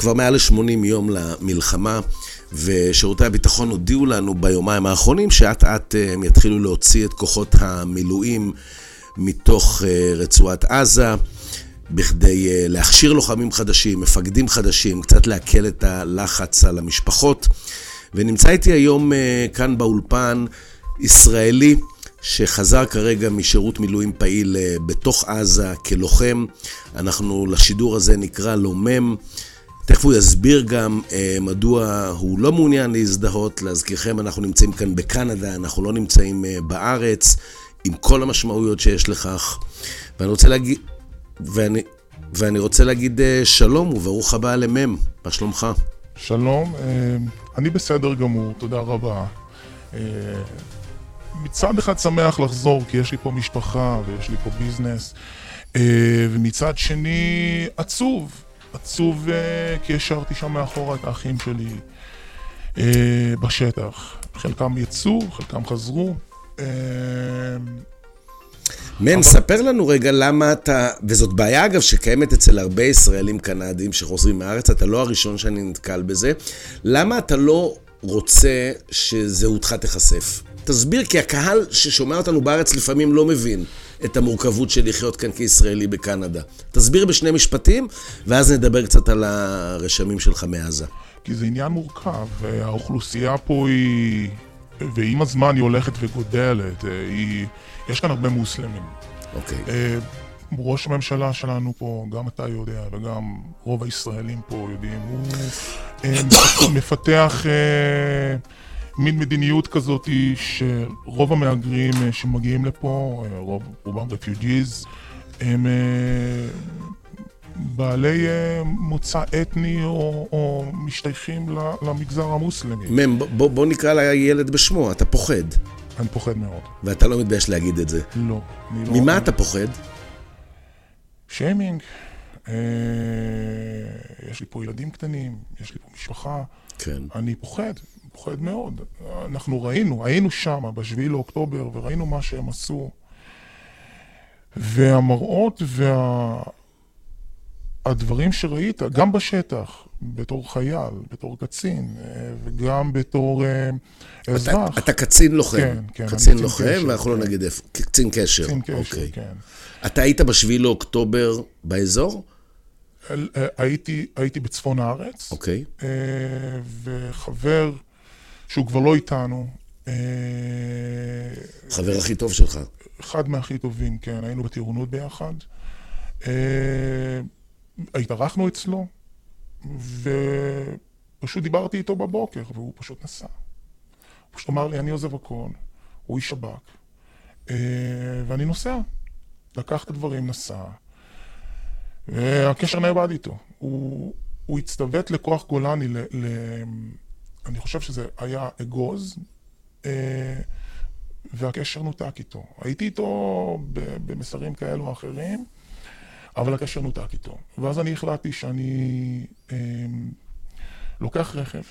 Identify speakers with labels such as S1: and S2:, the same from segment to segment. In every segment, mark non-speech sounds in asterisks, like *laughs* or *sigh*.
S1: כבר מעל ל-80 יום למלחמה, ושירותי הביטחון הודיעו לנו ביומיים האחרונים שאט אט אה, הם יתחילו להוציא את כוחות המילואים מתוך אה, רצועת עזה. בכדי אה, להכשיר לוחמים חדשים, מפקדים חדשים, קצת להקל את הלחץ על המשפחות. ונמצא איתי היום כאן באולפן ישראלי שחזר כרגע משירות מילואים פעיל בתוך עזה כלוחם. אנחנו לשידור הזה נקרא לומם. תכף הוא יסביר גם אה, מדוע הוא לא מעוניין להזדהות. להזכירכם, אנחנו נמצאים כאן בקנדה, אנחנו לא נמצאים אה, בארץ, עם כל המשמעויות שיש לכך. ואני רוצה להגיד, ואני, ואני רוצה להגיד אה, שלום וברוך הבא למם, מה שלומך?
S2: שלום, אה, אני בסדר גמור, תודה רבה. אה, מצד אחד שמח לחזור, כי יש לי פה משפחה ויש לי פה ביזנס, אה, ומצד שני עצוב, עצוב אה, כי השארתי שם מאחורה את האחים שלי אה, בשטח. חלקם יצאו, חלקם חזרו.
S1: מן, אבל... ספר לנו רגע למה אתה, וזאת בעיה אגב שקיימת אצל הרבה ישראלים קנדים שחוזרים מהארץ, אתה לא הראשון שאני נתקל בזה, למה אתה לא רוצה שזהותך תיחשף? תסביר, כי הקהל ששומע אותנו בארץ לפעמים לא מבין את המורכבות של לחיות כאן כישראלי בקנדה. תסביר בשני משפטים, ואז נדבר קצת על הרשמים שלך מעזה.
S2: כי זה עניין מורכב, האוכלוסייה פה היא... ועם הזמן היא הולכת וגודלת, היא... יש כאן הרבה מוסלמים.
S1: אוקיי. Okay.
S2: אה, ראש הממשלה שלנו פה, גם אתה יודע, וגם רוב הישראלים פה יודעים, הוא אה, *coughs* מפתח... מין מדיניות כזאת שרוב המהגרים אה, שמגיעים לפה, אה, רוב, רובם רפיוג'יז, הם אה, בעלי מוצא אתני או, או משתייכים למגזר המוסלמי.
S1: מם, בוא, בוא נקרא לילד בשמו, אתה פוחד.
S2: אני פוחד מאוד.
S1: ואתה לא מתבייש להגיד את זה.
S2: לא.
S1: לא ממה אתה פוחד?
S2: שיימינג. אה, יש לי פה ילדים קטנים, יש לי פה משפחה.
S1: כן.
S2: אני פוחד. פוחד מאוד. אנחנו ראינו, היינו שם בשביעי לאוקטובר וראינו מה שהם עשו. והמראות והדברים וה... שראית, גם בשטח, בתור חייל, בתור קצין, וגם בתור אה, אזרח.
S1: אתה, אתה קצין לוחם.
S2: כן, כן.
S1: קצין לוחם, קשר, ואנחנו לא כן. לא נגיד איפה. קצין קשר.
S2: קצין קשר, אוקיי. כן.
S1: אתה היית בשביעי לאוקטובר באזור?
S2: אה, הייתי, הייתי בצפון הארץ.
S1: אוקיי.
S2: אה, וחבר... שהוא כבר לא איתנו. אה,
S1: חבר הכי טוב שלך.
S2: אחד מהכי טובים, כן, היינו בטירונות ביחד. אה, התארחנו אצלו, ופשוט דיברתי איתו בבוקר, והוא פשוט נסע. הוא פשוט אמר לי, אני עוזב הכל, הוא איש שב"כ, אה, ואני נוסע. לקח את הדברים, נסע, והקשר נאבד איתו. הוא, הוא הצטוות לכוח גולני ל... ל אני חושב שזה היה אגוז, אה, והקשר נותק איתו. הייתי איתו במסרים כאלו או אחרים, אבל הקשר נותק איתו. ואז אני החלטתי שאני אה, לוקח רכב,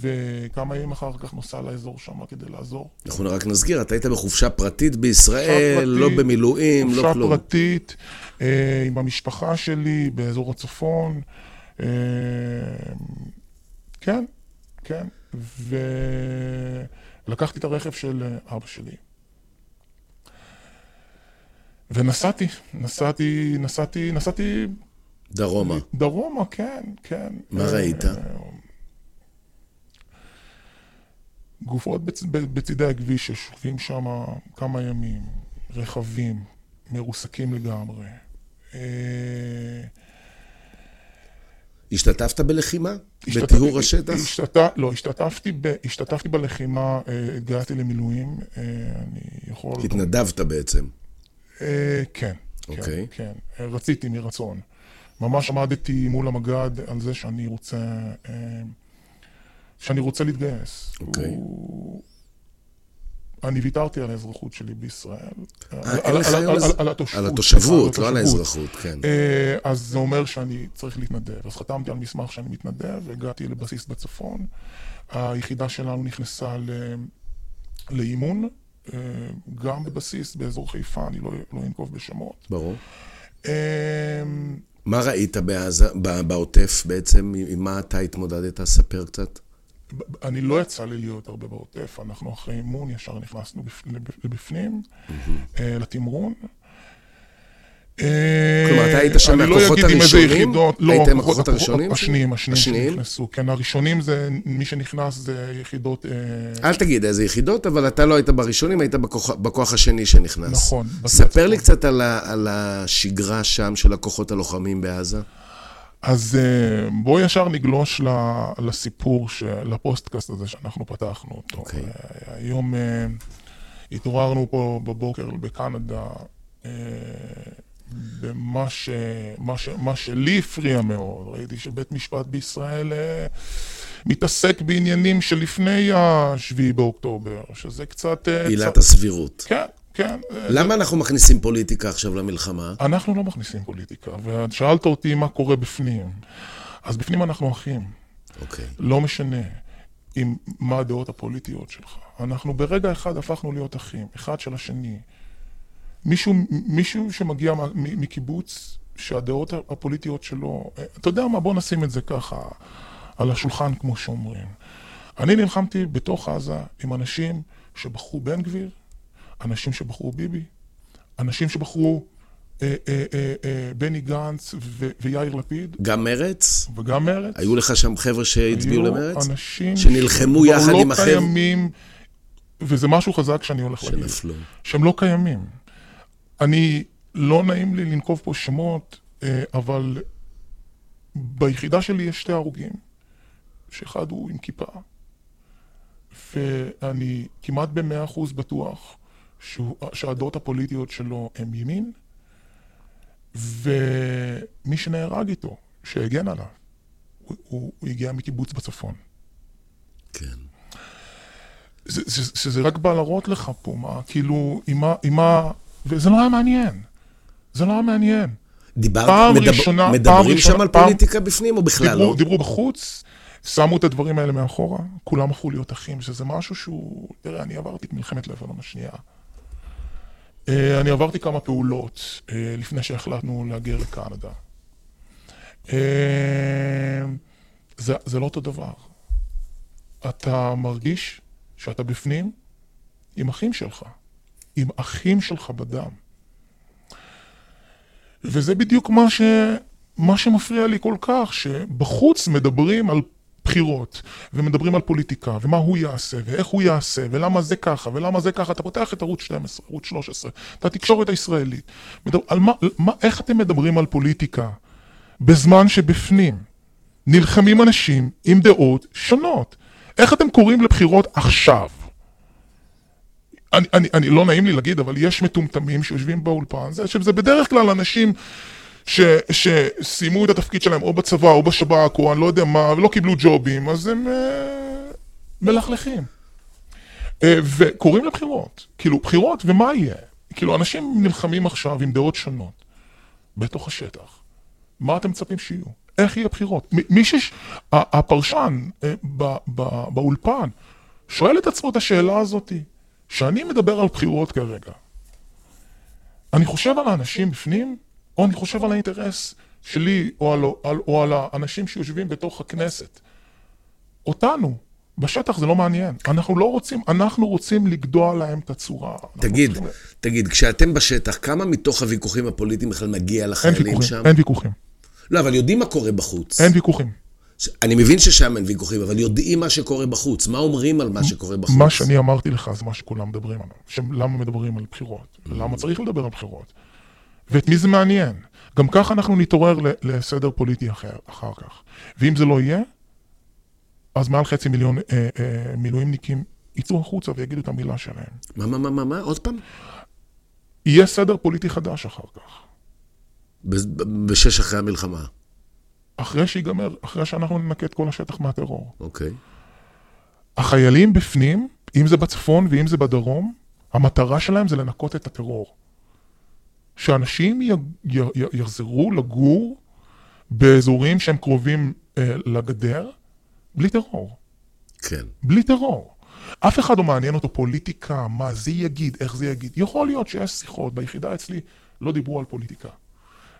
S2: וכמה ימים אחר כך נוסע לאזור שם כדי לעזור.
S1: אנחנו רק נסגיר, אתה היית בחופשה פרטית בישראל, פרטית, לא במילואים, לא כלום.
S2: חופשה פרטית, אה, עם המשפחה שלי באזור הצפון. אה, כן, כן, ולקחתי את הרכב של אבא שלי. ונסעתי, נסעתי, נסעתי, נסעתי...
S1: דרומה.
S2: דרומה, כן, כן.
S1: מה ראית?
S2: גופות בצ... בצידי הכביש ששוכבים שם כמה ימים, רכבים, מרוסקים לגמרי.
S1: השתתפת בלחימה? בטיהור השטח?
S2: השתת... לא, השתתפתי, ב... השתתפתי בלחימה, אה, התגייסתי למילואים, אה, אני יכול...
S1: התנדבת בעצם.
S2: אה, כן, כן, אוקיי. כן, רציתי מרצון. ממש עמדתי מול המג"ד על זה שאני רוצה, שאני רוצה להתגייס.
S1: אוקיי. הוא...
S2: אני ויתרתי על האזרחות שלי בישראל.
S1: על התושבות, לא על האזרחות, כן.
S2: אה, אז זה אומר שאני צריך להתנדב. אז חתמתי על מסמך שאני מתנדב, הגעתי לבסיס בצפון. היחידה שלנו נכנסה לאימון, אה, גם בבסיס באזור חיפה, אני לא, לא אנקוב בשמות.
S1: ברור.
S2: אה,
S1: מה ראית בעוטף בעצם? עם מה אתה התמודדת? ספר קצת.
S2: אני לא יצא לי להיות הרבה בעוטף, אנחנו אחרי אימון ישר נכנסנו בפ- לב- לבפנים, אה, לתמרון. אה,
S1: כלומר, אתה היית שם
S2: אני לא
S1: מהכוחות
S2: אגיד עם איזה
S1: הראשונים?
S2: יחידות- לא,
S1: היית עם
S2: הכוחות-
S1: הראשונים?
S2: השניים, השניים? שנכנסו. כן, הראשונים זה, מי שנכנס זה יחידות... אה,
S1: אל תגיד איזה יחידות, אבל אתה לא היית בראשונים, היית בכוח, השני שנכנס.
S2: נכון.
S1: ספר לי קצת על השגרה שם של הכוחות הלוחמים בעזה.
S2: אז אה, בואו ישר נגלוש לסיפור, לפוסטקאסט הזה שאנחנו פתחנו אותו.
S1: אוקיי.
S2: אה, היום אה, התעוררנו פה בבוקר בקנדה, במה ש, מה ש, מה שלי הפריע מאוד. ראיתי שבית משפט בישראל מתעסק בעניינים שלפני ה-7 באוקטובר, שזה קצת...
S1: עילת הסבירות.
S2: כן, כן. אה,
S1: למה אנחנו מכניסים פוליטיקה עכשיו למלחמה?
S2: אנחנו לא מכניסים פוליטיקה, ושאלת אותי מה קורה בפנים. אז בפנים אנחנו אחים.
S1: אוקיי.
S2: לא משנה עם מה הדעות הפוליטיות שלך. אנחנו ברגע אחד הפכנו להיות אחים, אחד של השני. מישהו, מישהו שמגיע מקיבוץ שהדעות הפוליטיות שלו, אה, אתה יודע מה, בוא נשים את זה ככה על השולחן כמו שאומרים. אני נלחמתי בתוך עזה עם אנשים שבחרו בן גביר, אנשים שבחרו ביבי, אנשים שבחרו אה, אה, אה, אה, בני גנץ ו- ויאיר לפיד,
S1: גם מרץ?
S2: וגם מרצ.
S1: היו לך שם חבר'ה שהצביעו
S2: היו
S1: למרץ?
S2: אנשים
S1: שנלחמו יחד
S2: לא
S1: עם החבר'ה?
S2: קיימים, וזה משהו חזק שאני הולך להגיד,
S1: שנפלו.
S2: שהם לא קיימים. אני, לא נעים לי לנקוב פה שמות, אה, אבל ביחידה שלי יש שתי הרוגים, שאחד הוא עם כיפה, ואני כמעט במאה אחוז בטוח שהדעות הפוליטיות שלו הם ימין, ומי שנהרג איתו, שהגן עליו, הוא, הוא, הוא הגיע מקיבוץ בצפון.
S1: כן.
S2: זה, זה, שזה רק בא להראות לך פה, מה, כאילו, עם מה, עם מה, וזה לא היה מעניין. זה לא היה מעניין.
S1: דיברת,
S2: פעם
S1: מדבר,
S2: ראשונה- פעם
S1: מדברים
S2: ראשונה-
S1: שם על
S2: פעם-
S1: פוליטיקה בפנים או בכלל
S2: דיברו,
S1: לא?
S2: דיברו בחוץ, שמו את הדברים האלה מאחורה, כולם הפכו להיות אחים, שזה משהו שהוא... תראה, אני עברתי את מלחמת לבנון השנייה. אה, אני עברתי כמה פעולות אה, לפני שהחלטנו להגר לקנדה. אה, זה, זה לא אותו דבר. אתה מרגיש שאתה בפנים עם אחים שלך, עם אחים שלך בדם. וזה בדיוק מה, ש... מה שמפריע לי כל כך, שבחוץ מדברים על בחירות, ומדברים על פוליטיקה, ומה הוא יעשה, ואיך הוא יעשה, ולמה זה ככה, ולמה זה ככה. אתה פותח את ערוץ 12, ערוץ 13, את התקשורת הישראלית. מדבר, על מה, מה, איך אתם מדברים על פוליטיקה בזמן שבפנים נלחמים אנשים עם דעות שונות? איך אתם קוראים לבחירות עכשיו? אני, אני, אני, לא נעים לי להגיד, אבל יש מטומטמים שיושבים באולפן, זה, שזה בדרך כלל אנשים שסיימו את התפקיד שלהם או בצבא או בשב"כ או אני לא יודע מה, ולא קיבלו ג'ובים, אז הם אה, מלכלכים. אה, וקוראים לבחירות. כאילו, בחירות, ומה יהיה? כאילו, אנשים נלחמים עכשיו עם דעות שונות בתוך השטח. מה אתם מצפים שיהיו? איך יהיה בחירות? מי ש... הפרשן אה, ב- ב- באולפן שואל את עצמו את השאלה הזאתי. שאני מדבר על בחירות כרגע, אני חושב על האנשים בפנים, או אני חושב על האינטרס שלי, או על, על, או על האנשים שיושבים בתוך הכנסת. אותנו, בשטח זה לא מעניין. אנחנו לא רוצים, אנחנו רוצים לגדוע להם את הצורה.
S1: תגיד,
S2: צריכים-
S1: תגיד, כשאתם בשטח, כמה מתוך הוויכוחים הפוליטיים בכלל מגיע
S2: אין
S1: לחיילים
S2: ויכוחים,
S1: שם?
S2: אין ויכוחים,
S1: לא, אבל יודעים מה קורה בחוץ.
S2: אין ויכוחים.
S1: אני מבין ששם אין ויכוחים, אבל יודעים מה שקורה בחוץ. מה אומרים על מה שקורה בחוץ?
S2: מה שאני אמרתי לך זה מה שכולם מדברים עליו. למה מדברים על בחירות? ולמה צריך לדבר על בחירות? ואת מי זה מעניין? גם ככה אנחנו נתעורר לסדר פוליטי אחר, אחר כך. ואם זה לא יהיה, אז מעל חצי מיליון אה, אה, מילואימניקים יצאו החוצה ויגידו את המילה שלהם.
S1: מה, מה, מה, מה, מה? עוד פעם?
S2: יהיה סדר פוליטי חדש אחר כך.
S1: בשש אחרי המלחמה.
S2: אחרי שיגמר, אחרי שאנחנו ננקה את כל השטח מהטרור.
S1: אוקיי.
S2: החיילים בפנים, אם זה בצפון ואם זה בדרום, המטרה שלהם זה לנקות את הטרור. שאנשים י, י, י, יחזרו לגור באזורים שהם קרובים אה, לגדר, בלי טרור.
S1: כן.
S2: בלי טרור. אף אחד לא מעניין אותו פוליטיקה, מה זה יגיד, איך זה יגיד. יכול להיות שיש שיחות, ביחידה אצלי לא דיברו על פוליטיקה.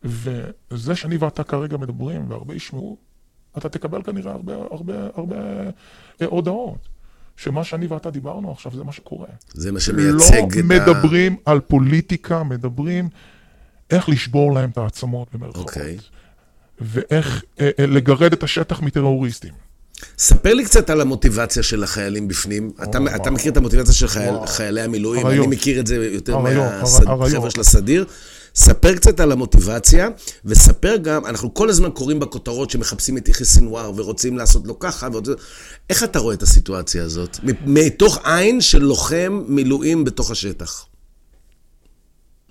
S2: וזה שאני ואתה כרגע מדברים, והרבה ישמעו, אתה תקבל כנראה הרבה, הרבה, הרבה אה, הודעות. שמה שאני ואתה דיברנו עכשיו זה מה שקורה.
S1: זה מה שמייצג
S2: לא
S1: את ה...
S2: מדברים על פוליטיקה, מדברים איך לשבור להם את העצמות במרכאות.
S1: אוקיי.
S2: ואיך אה, אה, לגרד את השטח מטרוריסטים.
S1: ספר לי קצת על המוטיבציה של החיילים בפנים. אתה,
S2: וואו.
S1: אתה מכיר את המוטיבציה של חייל,
S2: וואו.
S1: חיילי המילואים,
S2: אריות.
S1: אני מכיר את זה יותר מהחבר'ה. של הסדיר. ספר קצת על המוטיבציה, וספר גם, אנחנו כל הזמן קוראים בכותרות שמחפשים את יחיא סינואר ורוצים לעשות לו ככה, ועוד... איך אתה רואה את הסיטואציה הזאת? מתוך עין של לוחם מילואים בתוך השטח.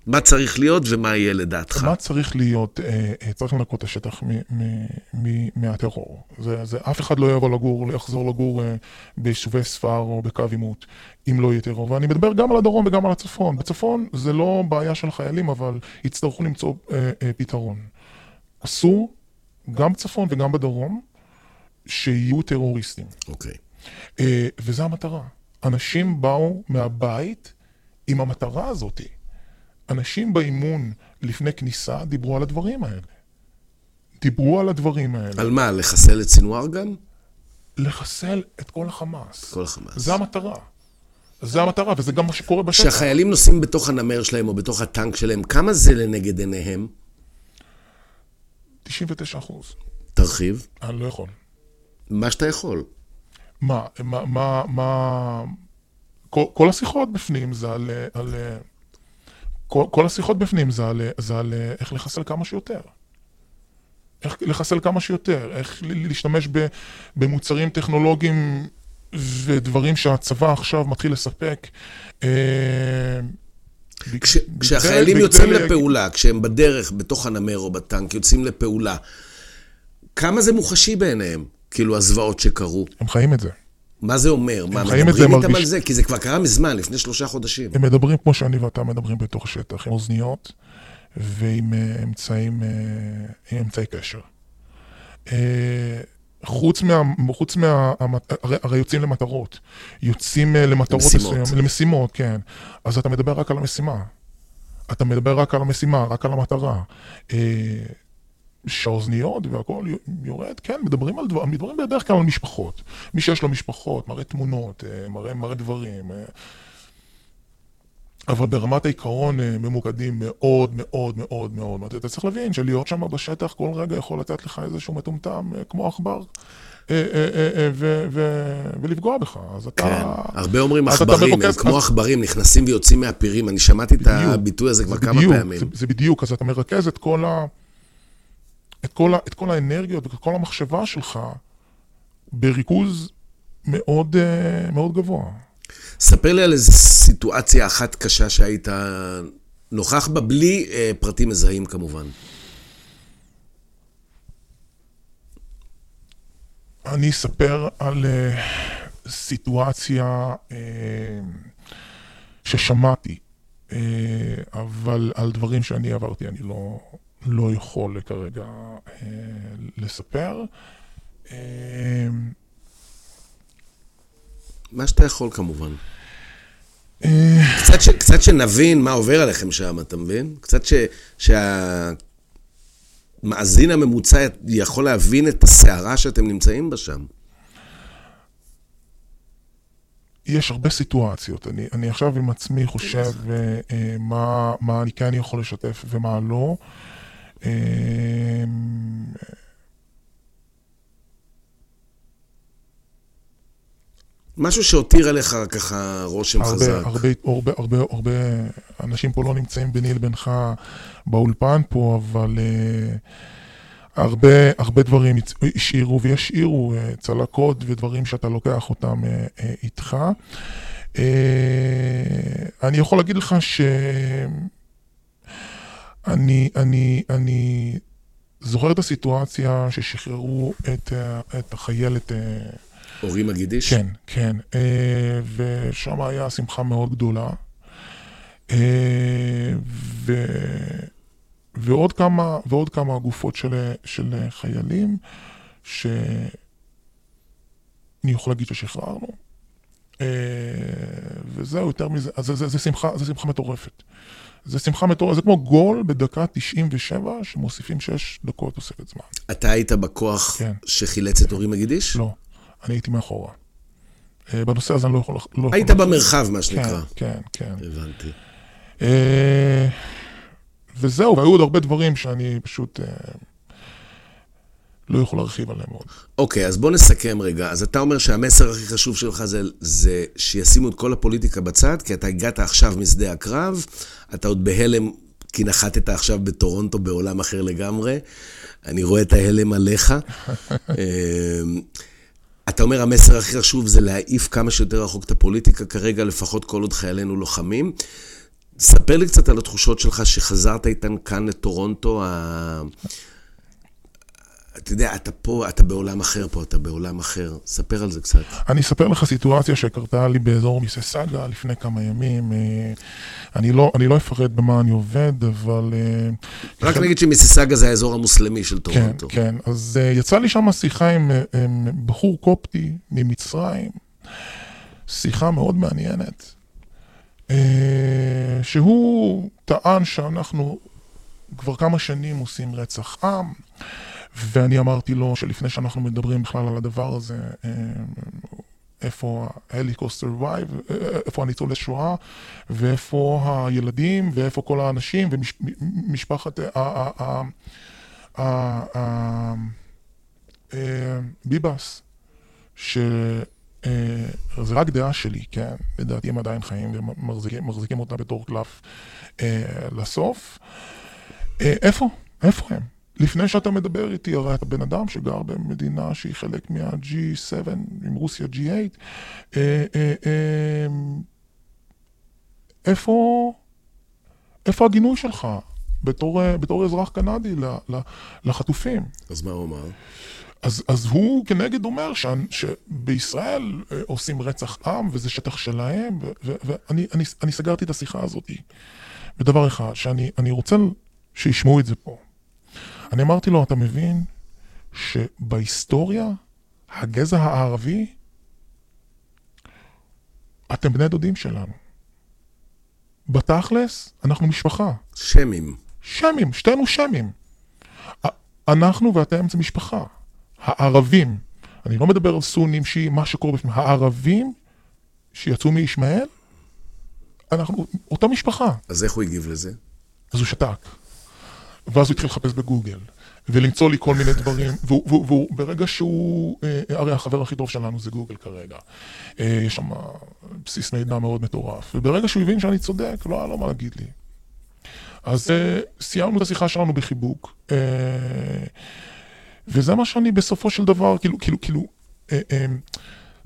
S1: מה צריך להיות ומה יהיה לדעתך?
S2: מה צריך להיות? אה, אה, צריך לנקות את השטח מהטרור. זה, זה, אף אחד לא יבוא לגור, יחזור לגור אה, ביישובי ספר או בקו עימות, אם לא יהיה טרור. ואני מדבר גם על הדרום וגם על הצפון. בצפון זה לא בעיה של חיילים, אבל יצטרכו למצוא פתרון. אסור, גם בצפון וגם בדרום, שיהיו טרוריסטים.
S1: אוקיי.
S2: אה, וזו המטרה. אנשים באו מהבית עם המטרה הזאת. אנשים באימון לפני כניסה דיברו על הדברים האלה. דיברו על הדברים האלה.
S1: על מה, לחסל את סינואר גם?
S2: לחסל את כל החמאס.
S1: כל החמאס.
S2: זה המטרה. זה המטרה, וזה גם מה שקורה בשטח.
S1: כשהחיילים נוסעים בתוך הנמר שלהם או בתוך הטנק שלהם, כמה זה לנגד עיניהם?
S2: 99 אחוז.
S1: תרחיב.
S2: אני לא יכול.
S1: מה שאתה יכול.
S2: מה, מה, מה, מה... כל, כל השיחות בפנים זה על... על כל, כל השיחות בפנים זה על, זה על איך לחסל כמה שיותר. איך לחסל כמה שיותר, איך להשתמש ב, במוצרים טכנולוגיים ודברים שהצבא עכשיו מתחיל לספק. אה,
S1: כש,
S2: בכדי-
S1: כשהחיילים
S2: בכדי
S1: יוצאים
S2: להג-
S1: לפעולה, כשהם בדרך, בתוך הנמר או בטנק, יוצאים לפעולה, כמה זה מוחשי בעיניהם? כאילו הזוועות שקרו.
S2: הם חיים את זה.
S1: מה זה אומר? מה, מדברים איתם
S2: מרגיש-
S1: על זה? כי זה כבר קרה מזמן, לפני שלושה חודשים.
S2: הם מדברים כמו שאני ואתה מדברים בתוך השטח, עם אוזניות ועם אה, אמצעים, אה, עם אמצעי קשר. אה, חוץ מה... חוץ מה... הרי, הרי יוצאים למטרות. יוצאים למטרות. מסוימות, למשימות, כן. אז אתה מדבר רק על המשימה. אתה מדבר רק על המשימה, רק על המטרה. שהאוזניות והכל יורד, כן, מדברים על דברים, מדברים בדרך כלל על משפחות. מי שיש לו משפחות, מראה תמונות, אה, מראה, מראה דברים. אה, אבל ברמת העיקרון אה, ממוקדים מאוד מאוד מאוד מאוד. אתה צריך להבין שלהיות שם בשטח כל רגע יכול לתת לך איזשהו מטומטם כמו עכבר. ולפגוע בך, אז אתה...
S1: כן. הרבה אומרים עכברים, הם כמו עכברים, נכנסים ויוצאים מהפירים. אני שמעתי את. הביטוי הזה כבר כמה פעמים.
S2: זה בדיוק, אז אתה מרכז את כל, ה, את, כל את כל האנרגיות ואת כל המחשבה שלך בריכוז מאוד, אה, מאוד גבוה.
S1: ספר לי על איזו סיטואציה אחת קשה שהיית נוכח בה, בלי אה, פרטים מזהים כמובן.
S2: אני אספר על אה, סיטואציה אה, ששמעתי, אה, אבל על דברים שאני עברתי אני לא, לא יכול כרגע אה, לספר. אה,
S1: מה שאתה יכול כמובן.
S2: אה,
S1: קצת, ש, קצת שנבין מה עובר עליכם שם, אתה מבין? קצת ש, שהמאזין הממוצע יכול להבין את הסערה שאתם נמצאים בה שם.
S2: יש הרבה סיטואציות. אני, אני עכשיו עם עצמי חושב אה, אה, מה, מה אני כן יכול לשתף ומה לא. אה,
S1: משהו שהותיר עליך ככה רושם
S2: הרבה,
S1: חזק.
S2: הרבה, הרבה, הרבה, הרבה אנשים פה לא נמצאים ביני לבינך באולפן פה, אבל uh, הרבה, הרבה דברים השאירו וישאירו uh, צלקות ודברים שאתה לוקח אותם uh, uh, איתך. Uh, אני יכול להגיד לך שאני אני, אני זוכר את הסיטואציה ששחררו את, uh, את החיילת uh,
S1: אורי מגידיש?
S2: כן, כן. אה, ושם היה שמחה מאוד גדולה. אה, ו... ועוד כמה, ועוד כמה גופות של, של חיילים, שאני יכול להגיד ששחררנו, אה, וזהו, יותר מזה, אז זה, זה, זה, שמחה, זה שמחה מטורפת. זה שמחה מטורפת, זה כמו גול בדקה 97, שמוסיפים 6 דקות תוספת זמן.
S1: אתה היית בכוח
S2: כן.
S1: שחילץ את אורי מגידיש?
S2: לא, אני הייתי מאחורה. אה, בנושא הזה אני לא יכול... לא יכול
S1: היית
S2: לעשות-
S1: במרחב, מה
S2: כן,
S1: שנקרא.
S2: כן, כן.
S1: הבנתי.
S2: אה, וזהו, והיו עוד הרבה דברים שאני פשוט אה, לא יכול להרחיב עליהם עוד.
S1: אוקיי, אז בוא נסכם רגע. אז אתה אומר שהמסר הכי חשוב שלך זה, זה שישימו את כל הפוליטיקה בצד, כי אתה הגעת עכשיו משדה הקרב, אתה עוד בהלם, כי נחתת עכשיו בטורונטו בעולם אחר לגמרי. אני רואה את ההלם עליך. *laughs* אמ, אתה אומר, המסר הכי חשוב זה להעיף כמה שיותר רחוק את הפוליטיקה כרגע, לפחות כל עוד חיילינו לוחמים. ספר לי קצת על התחושות שלך שחזרת איתן כאן לטורונטו. אתה יודע, אתה פה, אתה בעולם אחר פה, אתה בעולם אחר. ספר על זה קצת.
S2: אני אספר לך סיטואציה שקרתה לי באזור מיססגה לפני כמה ימים. אה, אני לא, אני לא אפרט במה אני עובד, אבל... אה,
S1: רק נגיד שמיסיסגה זה האזור המוסלמי של
S2: כן,
S1: טורונטו.
S2: כן. אז uh, יצא לי שם שיחה עם, עם בחור קופטי ממצרים, שיחה מאוד מעניינת, שהוא טען שאנחנו כבר כמה שנים עושים רצח עם, ואני אמרתי לו שלפני שאנחנו מדברים בכלל על הדבר הזה, uh, איפה ההליקוסט survive, איפה הניצולי שואה, ואיפה הילדים, ואיפה כל האנשים, ומשפחת ביבס, שזה רק דעה שלי, כן, לדעתי הם עדיין חיים ומחזיקים אותה בתור קלף אה, לסוף. אה, איפה? איפה הם? לפני שאתה מדבר איתי, הרי אתה בן אדם שגר במדינה שהיא חלק מה-G7 עם רוסיה G8. אה, אה, אה, איפה, איפה הגינוי שלך בתור, בתור אזרח קנדי לחטופים?
S1: אז מה הוא אמר?
S2: אז, אז הוא כנגד אומר ש, שבישראל עושים רצח עם וזה שטח שלהם, ו, ו, ואני אני, אני סגרתי את השיחה הזאת בדבר אחד, שאני אני רוצה שישמעו את זה פה. אני אמרתי לו, אתה מבין שבהיסטוריה, הגזע הערבי, אתם בני דודים שלנו. בתכלס, אנחנו משפחה.
S1: שמים.
S2: שמים, שתינו שמים. אנחנו ואתם זה משפחה. הערבים, אני לא מדבר על סונים, שיעים, מה שקורה בפנים, הערבים שיצאו מישמעאל, אנחנו אותה משפחה.
S1: אז איך הוא הגיב לזה?
S2: אז הוא שתק. ואז הוא התחיל לחפש בגוגל, ולמצוא לי כל מיני דברים, והוא, והוא, והוא ברגע שהוא, הרי החבר הכי טוב שלנו זה גוגל כרגע, יש שם בסיס מידע מאוד מטורף, וברגע שהוא הבין שאני צודק, לא היה לו מה להגיד לי. אז סיימנו את השיחה שלנו בחיבוק, וזה מה שאני בסופו של דבר, כאילו, כאילו, כאילו,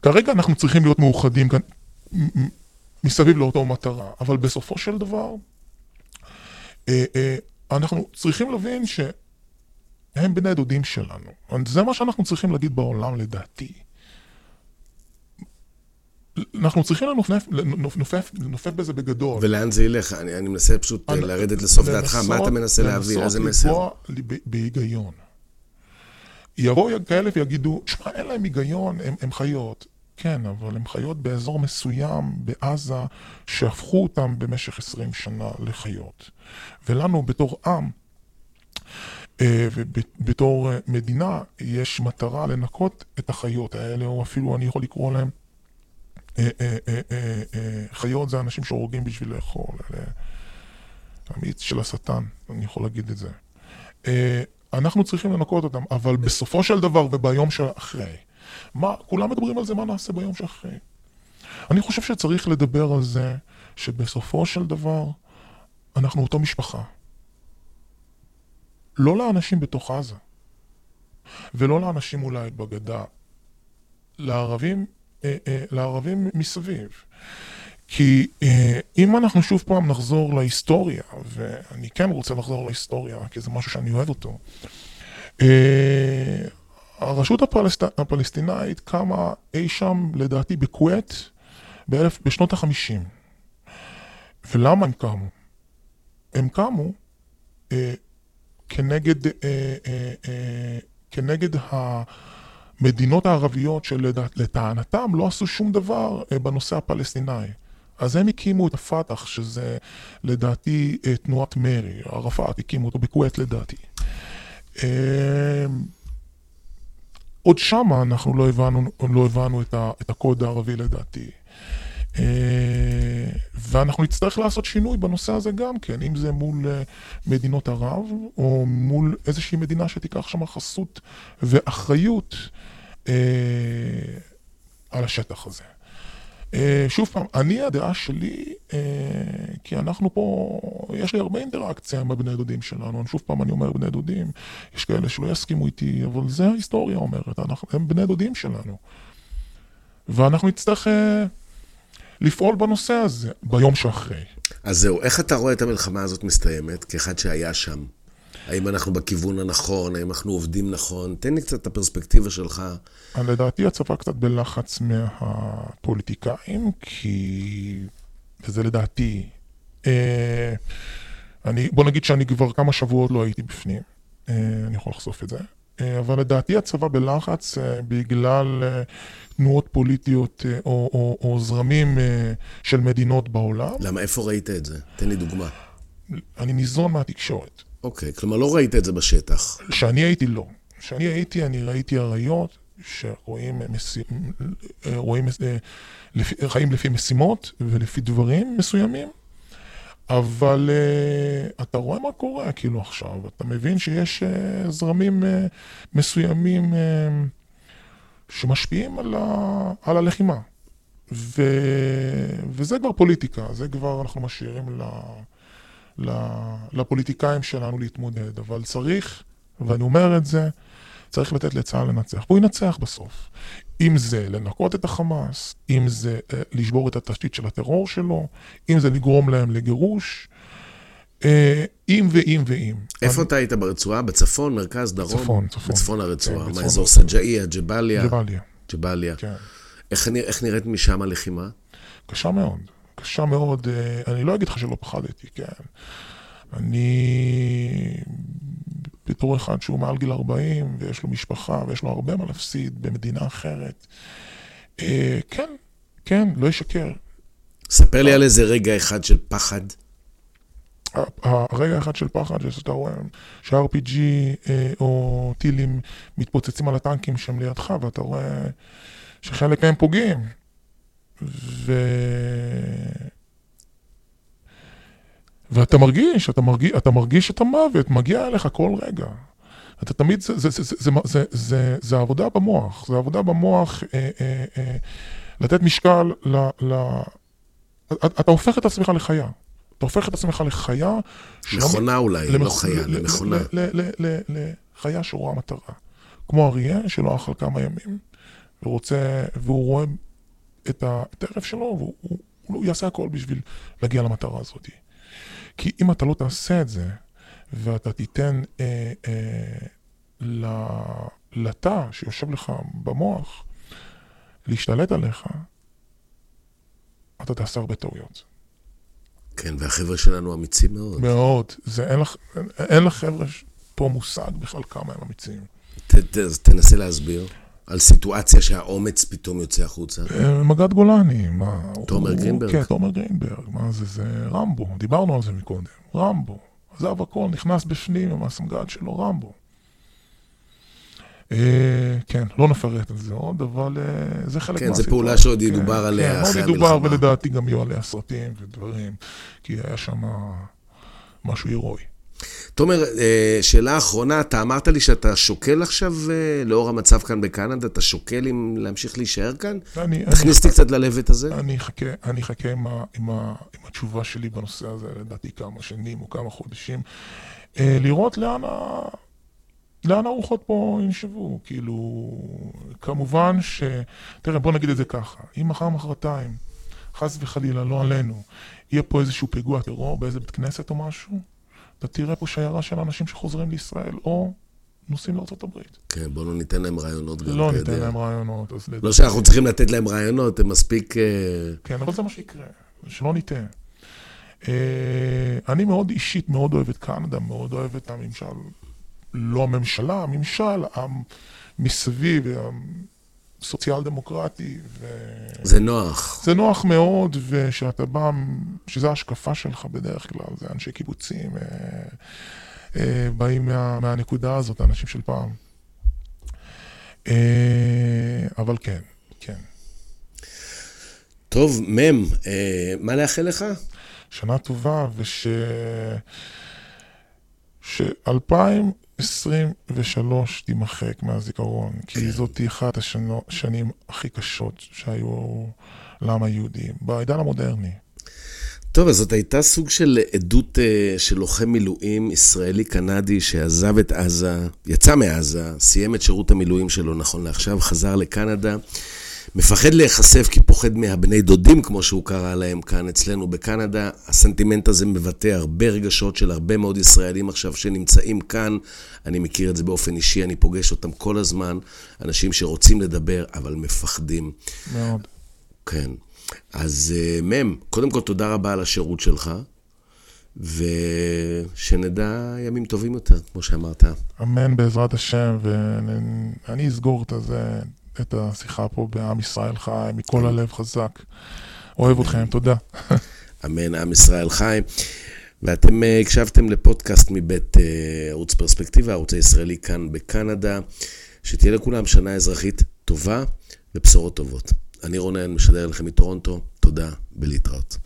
S2: כרגע אנחנו צריכים להיות מאוחדים כאן, מסביב לאותו מטרה, אבל בסופו של דבר, אנחנו צריכים להבין שהם בני דודים שלנו. זה מה שאנחנו צריכים להגיד בעולם לדעתי. אנחנו צריכים לנופף, לנופף, לנופף בזה בגדול.
S1: ולאן זה ילך? אני, אני מנסה פשוט אני, לרדת לסוף דעתך. מה אתה מנסה להעביר? איזה מסר?
S2: לנסות לקבוע בהיגיון. יבואו כאלה ויגידו, שמע, אין להם היגיון, הם, הם חיות. כן, אבל הם חיות באזור מסוים בעזה שהפכו אותם במשך 20 שנה לחיות. ולנו בתור עם ובתור מדינה יש מטרה לנקות את החיות האלה, או אפילו אני יכול לקרוא להם חיות זה אנשים שהורגים בשביל לאכול, המיץ של השטן, אני יכול להגיד את זה. אנחנו צריכים לנקות אותם, אבל בסופו של דבר וביום שאחרי, מה, כולם מדברים על זה, מה נעשה ביום שאחרי. אני חושב שצריך לדבר על זה שבסופו של דבר אנחנו אותו משפחה. לא לאנשים בתוך עזה, ולא לאנשים אולי בגדה, לערבים, אה, אה, לערבים מסביב. כי אה, אם אנחנו שוב פעם נחזור להיסטוריה, ואני כן רוצה לחזור להיסטוריה, כי זה משהו שאני אוהב אותו, אה, הרשות הפלסט... הפלסטינאית קמה אי שם, לדעתי, בכווית, באלף... בשנות החמישים. ולמה הם קמו? הם קמו אה, כנגד, אה, אה, אה, כנגד המדינות הערביות שלטענתם לא עשו שום דבר אה, בנושא הפלסטיני. אז הם הקימו את הפת"ח, שזה לדעתי אה, תנועת מרי, ערפאת הקימו אותו בכווית לדעתי. אה, עוד שמה אנחנו לא הבנו, לא הבנו את, ה, את הקוד הערבי לדעתי. ואנחנו נצטרך לעשות שינוי בנושא הזה גם כן, אם זה מול מדינות ערב, או מול איזושהי מדינה שתיקח שם חסות ואחריות אה, על השטח הזה. אה, שוב פעם, אני הדעה שלי, אה, כי אנחנו פה, יש לי הרבה אינטראקציה עם הבני דודים שלנו, שוב פעם אני אומר בני דודים, יש כאלה שלא יסכימו איתי, אבל זה ההיסטוריה אומרת, אנחנו, הם בני דודים שלנו. ואנחנו נצטרך אה, לפעול בנושא הזה ביום שאחרי.
S1: אז זהו, איך אתה רואה את המלחמה הזאת מסתיימת, כאחד שהיה שם? האם אנחנו בכיוון הנכון, האם אנחנו עובדים נכון? תן לי קצת את הפרספקטיבה שלך.
S2: לדעתי הצבא קצת בלחץ מהפוליטיקאים, כי... וזה לדעתי... אה, אני, בוא נגיד שאני כבר כמה שבועות לא הייתי בפנים, אה, אני יכול לחשוף את זה. אה, אבל לדעתי הצבא בלחץ אה, בגלל אה, תנועות פוליטיות או, או, או זרמים של מדינות בעולם.
S1: למה? איפה ראית את זה? תן לי דוגמה.
S2: אני ניזון מהתקשורת.
S1: אוקיי, כלומר לא ראית את זה בשטח.
S2: כשאני הייתי לא. כשאני הייתי, אני ראיתי אריות שרואים מס... רואים, לפי, חיים לפי משימות ולפי דברים מסוימים, אבל uh, אתה רואה מה קורה כאילו עכשיו, אתה מבין שיש uh, זרמים uh, מסוימים uh, שמשפיעים על, ה... על הלחימה. ו... וזה כבר פוליטיקה, זה כבר אנחנו משאירים ל... לפוליטיקאים שלנו להתמודד, אבל צריך, ואני אומר את זה, צריך לתת לצה"ל לנצח, והוא ינצח בסוף. אם זה לנקות את החמאס, אם זה אה, לשבור את התשתית של הטרור שלו, אם זה לגרום להם לגירוש, אה, אם ואם ואם.
S1: איפה אני... אתה היית ברצועה? בצפון, מרכז, דרום?
S2: צפון, צפון.
S1: בצפון הרצועה. כן, מה, אזור סג'איה, ג'באליה?
S2: ג'באליה.
S1: ג'באליה.
S2: כן.
S1: איך, איך נראית משם הלחימה?
S2: קשה מאוד. קשה מאוד, אה, אני לא אגיד לך שלא פחדתי, כן. אני, בתור אחד שהוא מעל גיל 40, ויש לו משפחה, ויש לו הרבה מה להפסיד במדינה אחרת, אה, כן, כן, לא ישקר.
S1: ספר לי על איזה רגע אחד של פחד.
S2: הרגע אחד של פחד, שאתה רואה ש-RPG אה, או טילים מתפוצצים על הטנקים שם לידך, ואתה רואה שחלק מהם פוגעים. ו... ואתה מרגיש, אתה מרגיש, אתה מרגיש את המוות מגיע אליך כל רגע. אתה תמיד, זה, זה, זה, זה, זה, זה, זה, זה עבודה במוח, זה עבודה במוח אה, אה, אה, לתת משקל ל... ל אתה, הופך את עצמך לחיה. אתה הופך את עצמך לחיה...
S1: מכונה אולי, למח... לא חיה, למכונה.
S2: לחיה שרואה מטרה. כמו אריה שלא אכל כמה ימים, ורוצה, והוא רואה את הטרף שלו, והוא הוא, הוא יעשה הכל בשביל להגיע למטרה הזאת. כי אם אתה לא תעשה את זה, ואתה תיתן אה, אה, לתא שיושב לך במוח להשתלט עליך, אתה תעשה הרבה טעויות.
S1: כן, והחבר'ה שלנו אמיצים מאוד.
S2: מאוד. זה, אין לך, אין לך חבר'ה פה מושג בכלל כמה הם אמיצים.
S1: ת, ת, תנסה להסביר. על סיטואציה שהאומץ פתאום יוצא החוצה?
S2: אה, מג"ד גולני, מה...
S1: תומר גרינברג?
S2: כן, תומר גרינברג, מה זה, זה רמבו, דיברנו על זה מקודם, רמבו. עזב הכל, נכנס בפנים עם הסמג"ד שלו, רמבו. אה, כן, לא נפרט על זה עוד, אבל אה, זה חלק
S1: כן, מהסיטואציה. כן, זו פעולה שעוד כן, ידובר
S2: כן,
S1: עליה
S2: כן,
S1: אחרי
S2: המלחמה. עוד ידובר, ולדעתי גם יהיו עליה סרטים ודברים, כי היה שם משהו הירואי.
S1: תומר, אה, שאלה אחרונה, אתה אמרת לי שאתה שוקל עכשיו, אה, לאור המצב כאן בקנדה, אתה שוקל אם להמשיך להישאר כאן? אני, תכניס אותי קצת ללבט הזה.
S2: אני אחכה, אני אחכה עם, ה, עם, ה, עם התשובה שלי בנושא הזה, לדעתי כמה שנים או כמה חודשים, אה, לראות לאן, ה, לאן הרוחות פה ינשבו. כאילו, כמובן ש... תראה, בוא נגיד את זה ככה, אם מחר מחרתיים, חס וחלילה, לא עלינו, יהיה פה איזשהו פיגוע טרור באיזה בית כנסת או משהו, אתה תראה פה שיירה של אנשים שחוזרים לישראל, או נוסעים לארה"ב.
S1: כן, בואו לא ניתן להם רעיונות גם,
S2: לא ניתן להם רעיונות.
S1: לא. שאנחנו צריכים לתת להם רעיונות, הם מספיק... אה,
S2: כן, אבל זה מה שיקרה, שלא ניתן. אה, אני מאוד אישית מאוד אוהב את קנדה, מאוד אוהב את הממשל לא הממשלה, הממשל, מסביב, סוציאל דמוקרטי. ו...
S1: זה נוח.
S2: זה נוח מאוד, ושאתה בא, שזו ההשקפה שלך בדרך כלל, זה אנשי קיבוצים, אה, אה, באים מה, מהנקודה הזאת, האנשים של פעם. אה, אבל כן, כן.
S1: טוב, מ', אה, מה לאחל לך?
S2: שנה טובה, וש... ש-2023 תימחק מהזיכרון, כי כן. זאת אחת השנים הכי קשות שהיו לעם היהודי, בעידן המודרני.
S1: טוב, אז זאת הייתה סוג של עדות uh, של לוחם מילואים ישראלי-קנדי שעזב את עזה, יצא מעזה, סיים את שירות המילואים שלו נכון לעכשיו, חזר לקנדה. מפחד להיחשף כי פוחד מהבני דודים, כמו שהוא קרא להם כאן אצלנו בקנדה. הסנטימנט הזה מבטא הרבה רגשות של הרבה מאוד ישראלים עכשיו שנמצאים כאן. אני מכיר את זה באופן אישי, אני פוגש אותם כל הזמן. אנשים שרוצים לדבר, אבל מפחדים.
S2: מאוד.
S1: כן. אז uh, מ', קודם כל תודה רבה על השירות שלך, ושנדע ימים טובים יותר, כמו שאמרת.
S2: אמן בעזרת השם, ואני אסגור את זה. את השיחה פה בעם ישראל חי, מכל הלב חזק. אוהב אתכם, תודה.
S1: אמן, עם ישראל חי. ואתם אה, הקשבתם לפודקאסט מבית אה, ערוץ פרספקטיבה, הערוץ הישראלי כאן בקנדה. שתהיה לכולם שנה אזרחית טובה ובשורות טובות. אני רונן, משדר לכם מטורונטו, תודה ולהתראות.